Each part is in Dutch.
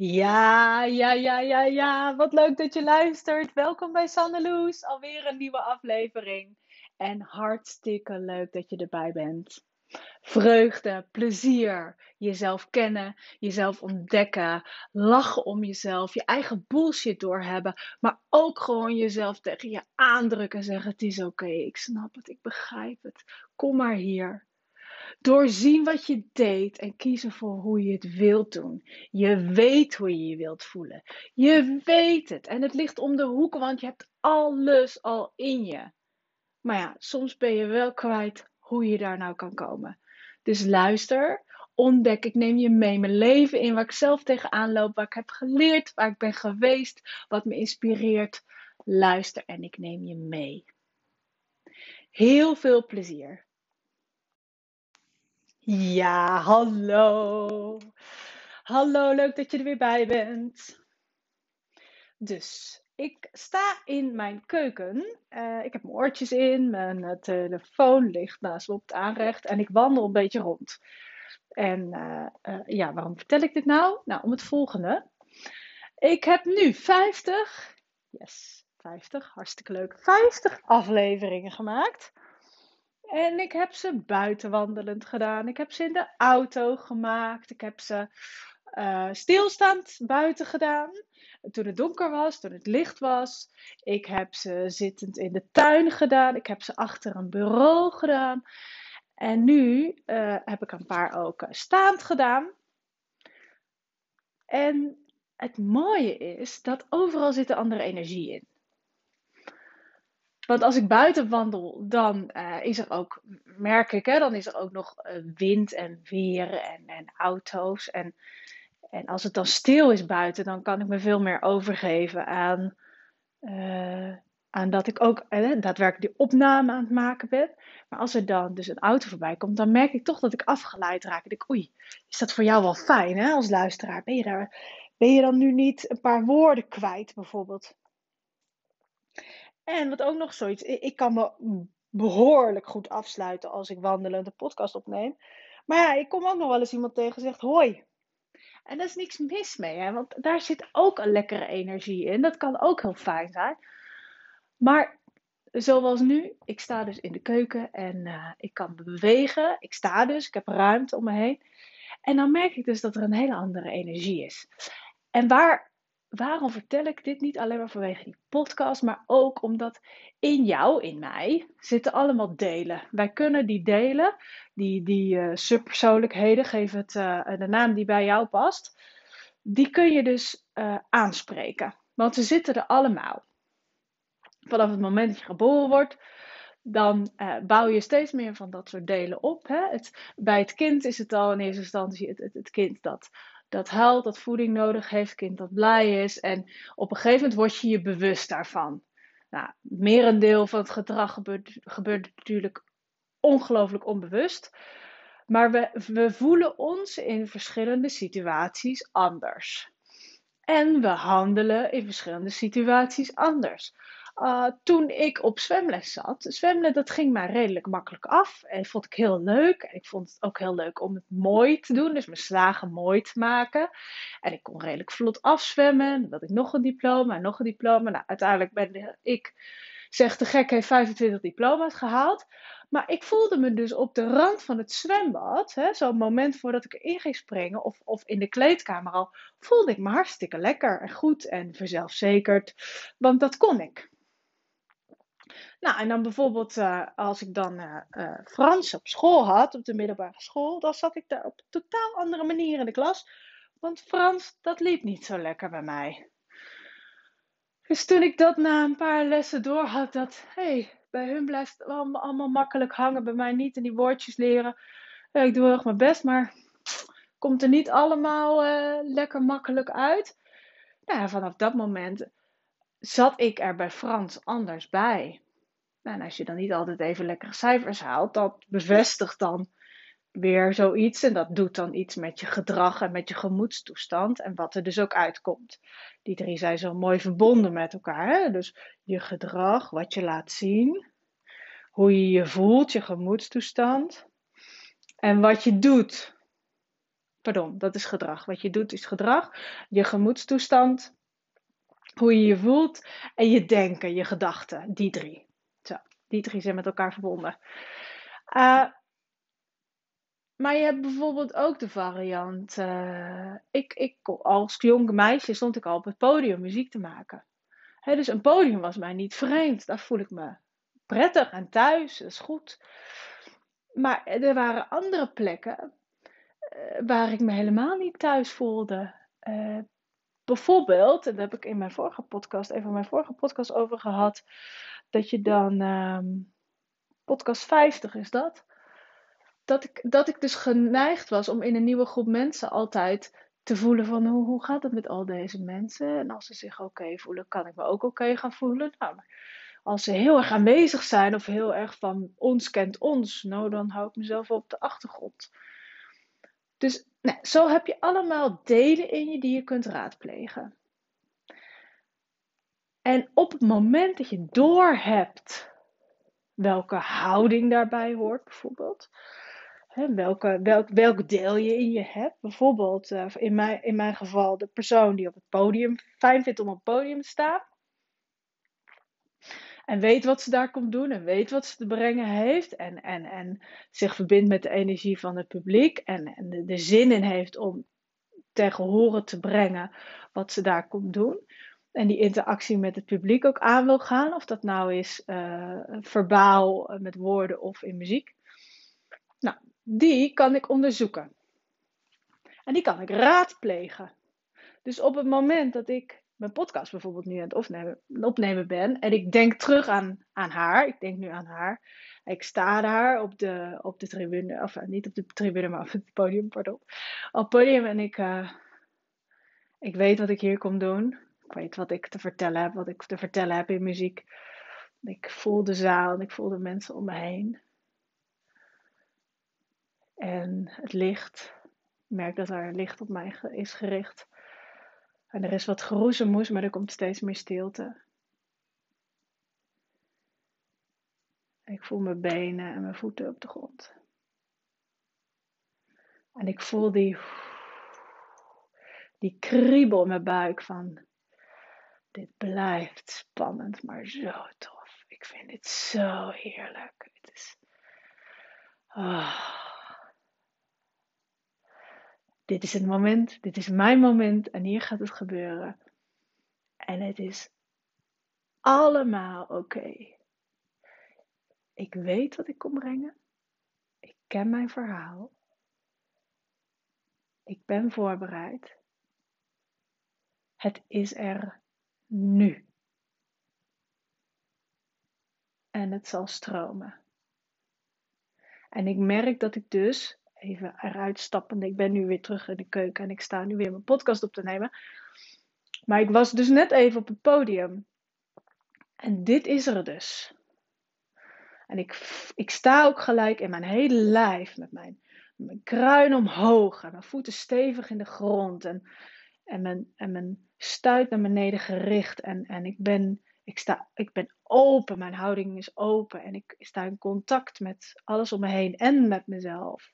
Ja, ja, ja, ja, ja. Wat leuk dat je luistert. Welkom bij Sanneloes. Alweer een nieuwe aflevering. En hartstikke leuk dat je erbij bent. Vreugde, plezier, jezelf kennen, jezelf ontdekken, lachen om jezelf, je eigen bullshit doorhebben, maar ook gewoon jezelf tegen je aandrukken en zeggen: Het is oké, ik snap het, ik begrijp het. Kom maar hier. Doorzien wat je deed en kiezen voor hoe je het wilt doen. Je weet hoe je je wilt voelen. Je weet het. En het ligt om de hoek, want je hebt alles al in je. Maar ja, soms ben je wel kwijt hoe je daar nou kan komen. Dus luister, ontdek, ik neem je mee mijn leven in, waar ik zelf tegenaan loop, waar ik heb geleerd, waar ik ben geweest, wat me inspireert. Luister en ik neem je mee. Heel veel plezier. Ja, hallo. Hallo, leuk dat je er weer bij bent. Dus, ik sta in mijn keuken. Uh, ik heb mijn oortjes in, mijn uh, telefoon ligt naast op het aanrecht en ik wandel een beetje rond. En uh, ja, waarom vertel ik dit nou? Nou, om het volgende. Ik heb nu 50, yes, 50, hartstikke leuk, 50 afleveringen gemaakt. En ik heb ze buiten wandelend gedaan. Ik heb ze in de auto gemaakt. Ik heb ze uh, stilstaand buiten gedaan. Toen het donker was, toen het licht was. Ik heb ze zittend in de tuin gedaan. Ik heb ze achter een bureau gedaan. En nu uh, heb ik een paar ook eh, staand gedaan. En het mooie is dat overal zit een andere energie in. Want als ik buiten wandel, dan uh, is er ook, merk ik, hè, dan is er ook nog uh, wind en weer en, en auto's. En, en als het dan stil is buiten, dan kan ik me veel meer overgeven aan, uh, aan dat ik ook daadwerkelijk die opname aan het maken ben. Maar als er dan dus een auto voorbij komt, dan merk ik toch dat ik afgeleid raak. En ik, oei, is dat voor jou wel fijn hè, als luisteraar? Ben je, daar, ben je dan nu niet een paar woorden kwijt bijvoorbeeld? En wat ook nog zoiets, ik kan me behoorlijk goed afsluiten als ik wandelend de podcast opneem. Maar ja, ik kom ook nog wel eens iemand tegen en zegt hoi. En daar is niks mis mee, hè? want daar zit ook een lekkere energie in. Dat kan ook heel fijn zijn. Maar zoals nu, ik sta dus in de keuken en uh, ik kan bewegen. Ik sta dus, ik heb ruimte om me heen. En dan merk ik dus dat er een hele andere energie is. En waar waarom vertel ik dit niet alleen maar vanwege die podcast, maar ook omdat in jou, in mij, zitten allemaal delen. Wij kunnen die delen, die, die uh, subpersoonlijkheden, geef het uh, de naam die bij jou past, die kun je dus uh, aanspreken. Want ze zitten er allemaal. Vanaf het moment dat je geboren wordt, dan bouw je steeds meer van dat soort delen op. Hè? Het, bij het kind is het al in eerste instantie het, het, het kind dat dat huilt, dat voeding nodig heeft, kind dat blij is. En op een gegeven moment word je je bewust daarvan. Nou, merendeel van het gedrag gebeurt, gebeurt natuurlijk ongelooflijk onbewust. Maar we, we voelen ons in verschillende situaties anders. En we handelen in verschillende situaties anders. Uh, toen ik op zwemles zat, zwemmen dat ging mij redelijk makkelijk af. En vond ik heel leuk. En ik vond het ook heel leuk om het mooi te doen, dus mijn slagen mooi te maken. En ik kon redelijk vlot afzwemmen. Dan ik nog een diploma nog een diploma. Nou, uiteindelijk ben ik, zeg de gek, heeft 25 diploma's gehaald. Maar ik voelde me dus op de rand van het zwembad, zo'n moment voordat ik erin ging springen, of, of in de kleedkamer al, voelde ik me hartstikke lekker en goed en verzelfzekerd. Want dat kon ik. Nou, en dan bijvoorbeeld uh, als ik dan uh, uh, Frans op school had, op de middelbare school, dan zat ik daar op een totaal andere manier in de klas. Want Frans, dat liep niet zo lekker bij mij. Dus toen ik dat na een paar lessen door had, dat, hey, bij hun blijft het allemaal, makkelijk hangen, bij mij niet. En die woordjes leren, ik doe erg mijn best, maar komt er niet allemaal lekker makkelijk uit. Nou, vanaf dat moment zat ik er bij Frans anders bij. Nou, en als je dan niet altijd even lekkere cijfers haalt, dat bevestigt dan weer zoiets. En dat doet dan iets met je gedrag en met je gemoedstoestand. En wat er dus ook uitkomt. Die drie zijn zo mooi verbonden met elkaar. Hè? Dus je gedrag, wat je laat zien. Hoe je je voelt, je gemoedstoestand. En wat je doet. pardon, dat is gedrag. Wat je doet is gedrag. Je gemoedstoestand, hoe je je voelt en je denken, je gedachten. Die drie. Die drie zijn met elkaar verbonden. Uh, maar je hebt bijvoorbeeld ook de variant. Uh, ik, ik, als jonge meisje stond ik al op het podium muziek te maken. dus een podium was mij niet vreemd. Daar voel ik me prettig en thuis. Dat is goed. Maar er waren andere plekken uh, waar ik me helemaal niet thuis voelde. Bijvoorbeeld, en daar heb ik in mijn vorige podcast, even mijn vorige podcast over gehad. Dat je dan, um, podcast 50 is dat dat ik, dat ik dus geneigd was om in een nieuwe groep mensen altijd te voelen van hoe, hoe gaat het met al deze mensen? En als ze zich oké voelen, kan ik me ook oké gaan voelen. Nou, als ze heel erg aanwezig zijn of heel erg van ons kent ons, nou dan hou ik mezelf op de achtergrond. Dus nou, zo heb je allemaal delen in je die je kunt raadplegen. En op het moment dat je doorhebt welke houding daarbij hoort, bijvoorbeeld, welke, welk, welk deel je in je hebt. Bijvoorbeeld uh, in, mijn, in mijn geval de persoon die op het podium fijn vindt om op het podium te staan. En weet wat ze daar komt doen en weet wat ze te brengen heeft. En, en, en zich verbindt met de energie van het publiek. En, en de, de zin in heeft om tegen horen te brengen wat ze daar komt doen. En die interactie met het publiek ook aan wil gaan. Of dat nou is uh, verbaal met woorden of in muziek. Nou, die kan ik onderzoeken. En die kan ik raadplegen. Dus op het moment dat ik mijn podcast bijvoorbeeld nu aan het opnemen, ben en ik denk terug aan, aan haar, ik denk nu aan haar, ik sta daar op de, op de tribune, of eh, niet op de tribune, maar op het podium, pardon, op het podium en ik, ik weet wat ik hier kom doen. Ik weet wat ik te vertellen heb, wat ik te vertellen heb in muziek. Ik voel de zaal en ik voel de mensen om me heen. En het licht, ik merk dat er licht op mij is gericht. En er is wat geroezemoes, maar er komt steeds meer stilte. Ik voel mijn benen en mijn voeten op de grond. En ik voel die, die kriebel in mijn buik van dit blijft spannend, maar zo tof. Ik vind dit zo heerlijk. Het is. Oh. Dit is het moment, dit is mijn moment en hier gaat het gebeuren. En het is allemaal oké. Ik weet wat ik kom brengen. Ik ken mijn verhaal. Ik ben voorbereid. Het is er nu. En het zal stromen. En ik merk dat ik dus even eruit stappende. Ik ben nu weer terug in de keuken en ik sta nu weer mijn podcast op te nemen. Maar ik was dus net even op het podium. En dit is er dus. En ik, ik sta ook gelijk in mijn hele lijf met mijn, mijn kruin omhoog en mijn voeten stevig in de grond. En, en, mijn, en mijn stuit naar beneden gericht. En, en ik, ben, ik, sta, ik ben open, mijn houding is open. En ik sta in contact met alles om me heen en met mezelf.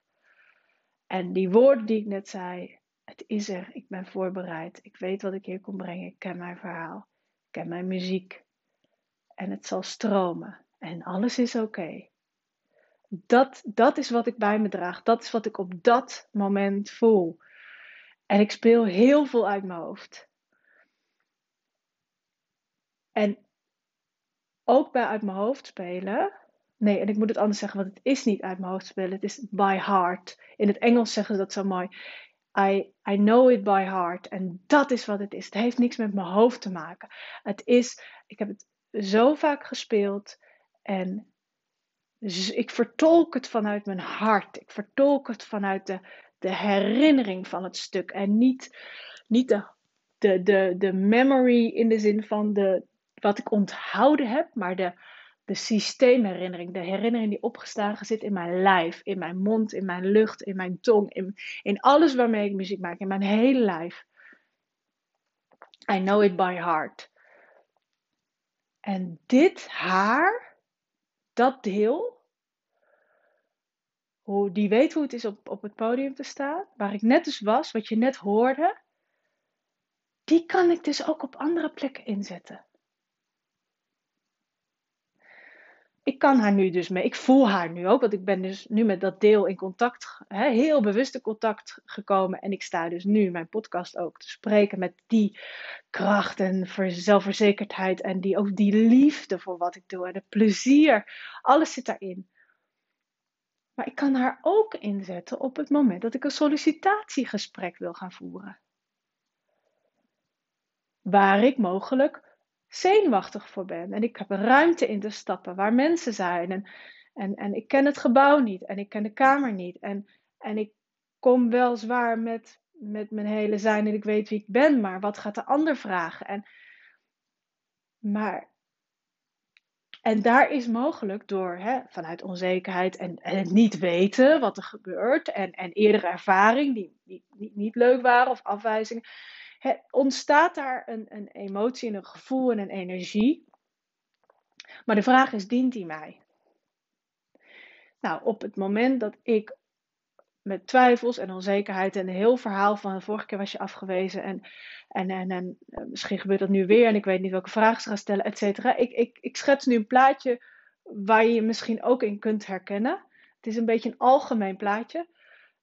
En die woorden die ik net zei, het is er, ik ben voorbereid, ik weet wat ik hier kom brengen, ik ken mijn verhaal, ik ken mijn muziek. En het zal stromen en alles is oké. Dat, dat is wat ik bij me draag, dat is wat ik op dat moment voel. En ik speel heel veel uit mijn hoofd. En ook bij uit mijn hoofd spelen Nee, en ik moet het anders zeggen, want het is niet uit mijn hoofd spelen. Het is by heart. In het Engels zeggen ze dat zo mooi. I, I know it by heart. En dat is wat het is. Het heeft niks met mijn hoofd te maken. Het is, ik heb het zo vaak gespeeld. En ik vertolk het vanuit mijn hart. Ik vertolk het vanuit de, de herinnering van het stuk. En niet, niet de, de, de, de memory in de zin van de, wat ik onthouden heb, maar de de systeemherinnering, de herinnering die opgeslagen zit in mijn lijf, in mijn mond, in mijn lucht, in mijn tong, in, in alles waarmee ik muziek maak, in mijn hele lijf. I know it by heart. En dit haar, dat deel, die weet hoe het is op, op het podium te staan, waar ik net dus was, wat je net hoorde, die kan ik dus ook op andere plekken inzetten. ik kan haar nu dus mee. Ik voel haar nu ook, want ik ben dus nu met dat deel in contact, heel bewust in contact gekomen. En ik sta dus nu mijn podcast ook te spreken met die kracht en zelfverzekerdheid. En die, ook die liefde voor wat ik doe en het plezier. Alles zit daarin. Maar ik kan haar ook inzetten op het moment dat ik een sollicitatiegesprek wil gaan voeren. Waar ik mogelijk zenuwachtig voor ben. En ik heb ruimte in te stappen waar mensen zijn. En, en, en ik ken het gebouw niet. En ik ken de kamer niet. En, en ik kom wel zwaar met, met mijn hele zijn en ik weet wie ik ben. Maar wat gaat de ander vragen? En, maar, en daar is mogelijk door hè, vanuit onzekerheid en, het niet weten wat er gebeurt. En, en eerdere ervaring die, die, niet leuk waren of afwijzingen ontstaat daar een, een emotie en een gevoel en een energie. Maar de vraag is, dient die mij? Nou, op het moment dat ik met twijfels en onzekerheid en een heel verhaal van vorige keer was je afgewezen en, en, en, eh, misschien gebeurt dat nu weer en ik weet niet welke vragen ze gaan stellen, et cetera. Ik, ik, ik schets nu een plaatje waar je je misschien ook in kunt herkennen. Het is een beetje een algemeen plaatje.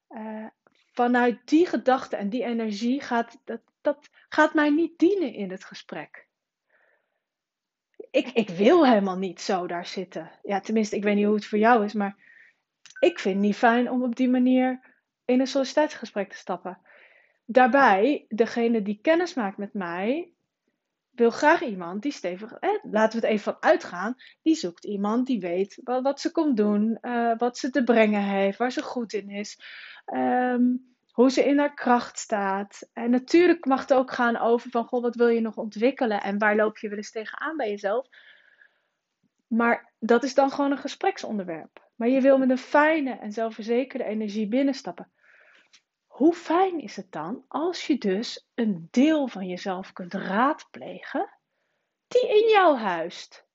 Uh, vanuit die gedachte en die energie gaat dat, dat gaat mij niet dienen in het gesprek. Ik, ik wil helemaal niet zo daar zitten. Ja, tenminste, ik weet niet hoe het voor jou is, maar ik vind het niet fijn om op die manier in een sollicitatiegesprek te stappen. Daarbij, degene die kennis maakt met mij, wil graag iemand die stevig, eh, laten we het even van uitgaan, die zoekt iemand die weet wat, ze komt doen, uh, wat ze te brengen heeft, waar ze goed in is. Um, hoe ze in haar kracht staat. En natuurlijk mag het ook gaan over van, goh, wat wil je nog ontwikkelen en waar loop je wel eens tegenaan bij jezelf. Maar dat is dan gewoon een gespreksonderwerp. Maar je wil met een fijne en zelfverzekerde energie binnenstappen. Hoe fijn is het dan als je dus een deel van jezelf kunt raadplegen die in jou huist?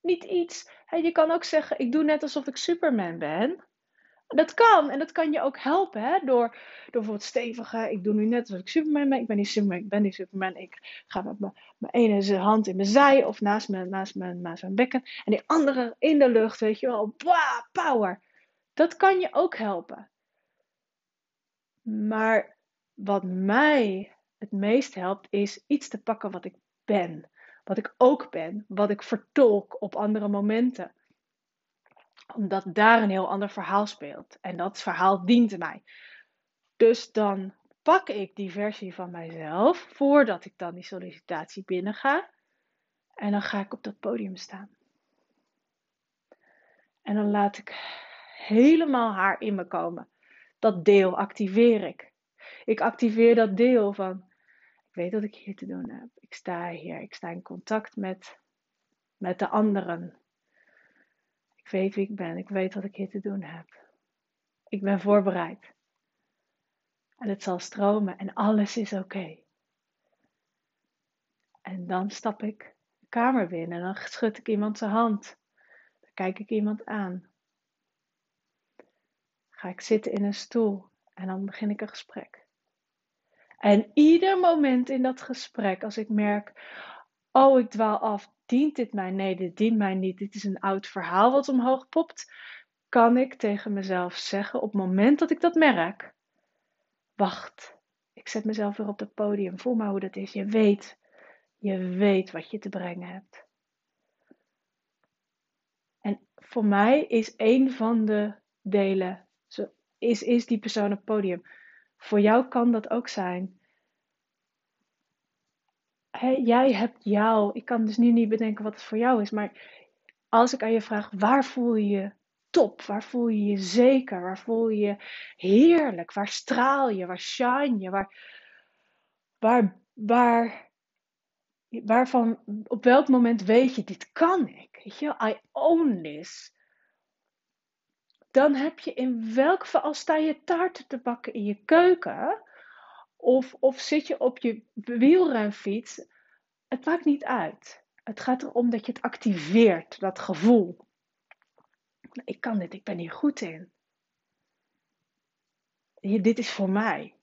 Niet iets, je kan ook zeggen, ik doe net alsof ik Superman ben. Dat kan. En dat kan je ook helpen. Hè? Door, door bijvoorbeeld stevige. Ik doe nu net alsof ik Superman ben. Ik ben niet Superman. Ik ben niet Superman. Ik ga met mijn, ene hand in mijn zij. Of naast mijn, naast, mijn, naast mijn bekken. En die andere in de lucht. Weet je wel. Power. Dat kan je ook helpen. Maar wat mij het meest helpt. Is iets te pakken wat ik ben. Wat ik ook ben. Wat ik vertolk op andere momenten omdat daar een heel ander verhaal speelt. En dat verhaal dient mij. Dus dan pak ik die versie van mijzelf voordat ik dan die sollicitatie binnen ga. En dan ga ik op dat podium staan. En dan laat ik helemaal haar in me komen. Dat deel activeer ik. Ik activeer dat deel van, ik weet wat ik hier te doen heb. Ik sta hier, ik sta in contact met, met de anderen. Ik weet wie ik ben. Ik weet wat ik hier te doen heb. Ik ben voorbereid. En het zal stromen en alles is oké. En dan stap ik de kamer binnen en dan schud ik iemand zijn hand. Dan kijk ik iemand aan. Ga ik zitten in een stoel en dan begin ik een gesprek. En ieder moment in dat gesprek, als ik merk, oh ik dwaal af, dient dit mij? Nee, dit dient mij niet. Dit is een oud verhaal wat omhoog popt. Kan ik tegen mezelf zeggen op het moment dat ik dat merk: Wacht, ik zet mezelf weer op het podium. Voel maar hoe dat is. Je weet, je weet wat je te brengen hebt. En voor mij is een van de delen, is, is die persoon op podium. Voor jou kan dat ook zijn jij hebt jou. Ik kan dus nu niet bedenken wat het voor jou is. Maar als ik aan je vraag, waar voel je je top? Waar voel je je zeker? Waar voel je je heerlijk? Waar straal je? Waar shine je? Waar, waar, waar, waarvan, op welk moment weet je, dit kan ik? Weet je, I own this. Dan heb je in welk geval, als sta je taarten te bakken in je keuken, of, of zit je op je wielrenfiets? Het maakt niet uit. Het gaat erom dat je het activeert, dat gevoel. Ik kan dit, ik ben hier goed in. dit is voor mij.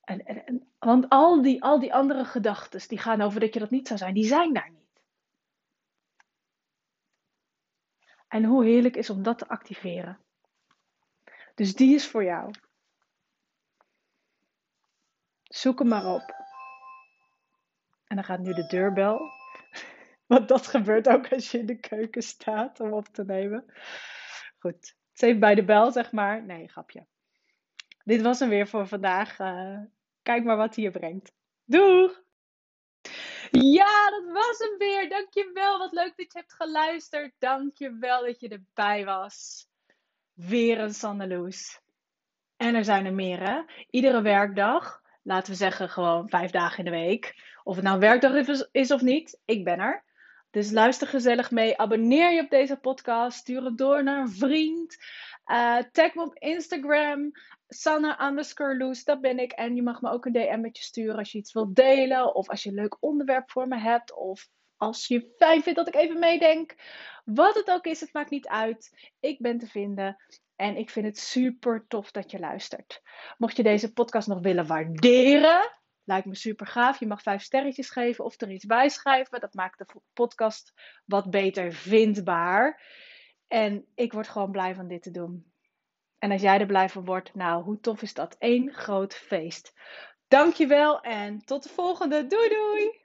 En, en, want al die, al die andere gedachten die gaan over dat je dat niet zou zijn, die zijn daar niet. En hoe heerlijk is om dat te activeren. Dus die is voor jou. Zoek hem maar op. En dan gaat nu de deurbel. Want dat gebeurt ook als je in de keuken staat om op te nemen. Goed, het is even bij de bel, zeg maar. Nee, grapje. Dit was hem weer voor vandaag. Uh, kijk maar wat hij je brengt. Doeg! Ja, dat was hem weer. Dankjewel. Wat leuk dat je hebt geluisterd. Dankjewel dat je erbij was. Weer een Sandeloes. En er zijn er meer, hè? Iedere werkdag. Laten we zeggen gewoon vijf dagen in de week. Of het nou werkdag is of niet. Ik ben er. Dus luister gezellig mee. Abonneer je op deze podcast. Stuur het door naar een vriend. Uh, tag me op Instagram. Sanne underscore dat ben ik. En je mag me ook een DM'tje sturen als je iets wilt delen. Of als je een leuk onderwerp voor me hebt. Of als je fijn vindt dat ik even meedenk. Wat het ook is, het maakt niet uit. Ik ben te vinden. En ik vind het super tof dat je luistert. Mocht je deze podcast nog willen waarderen, lijkt me super gaaf. Je mag vijf sterretjes geven of er iets bij schrijven. Dat maakt de podcast wat beter vindbaar. En ik word gewoon blij van dit te doen. En als jij er blij van wordt, nou, hoe tof is dat? Eén groot feest. Dankjewel en tot de volgende. Doei doei!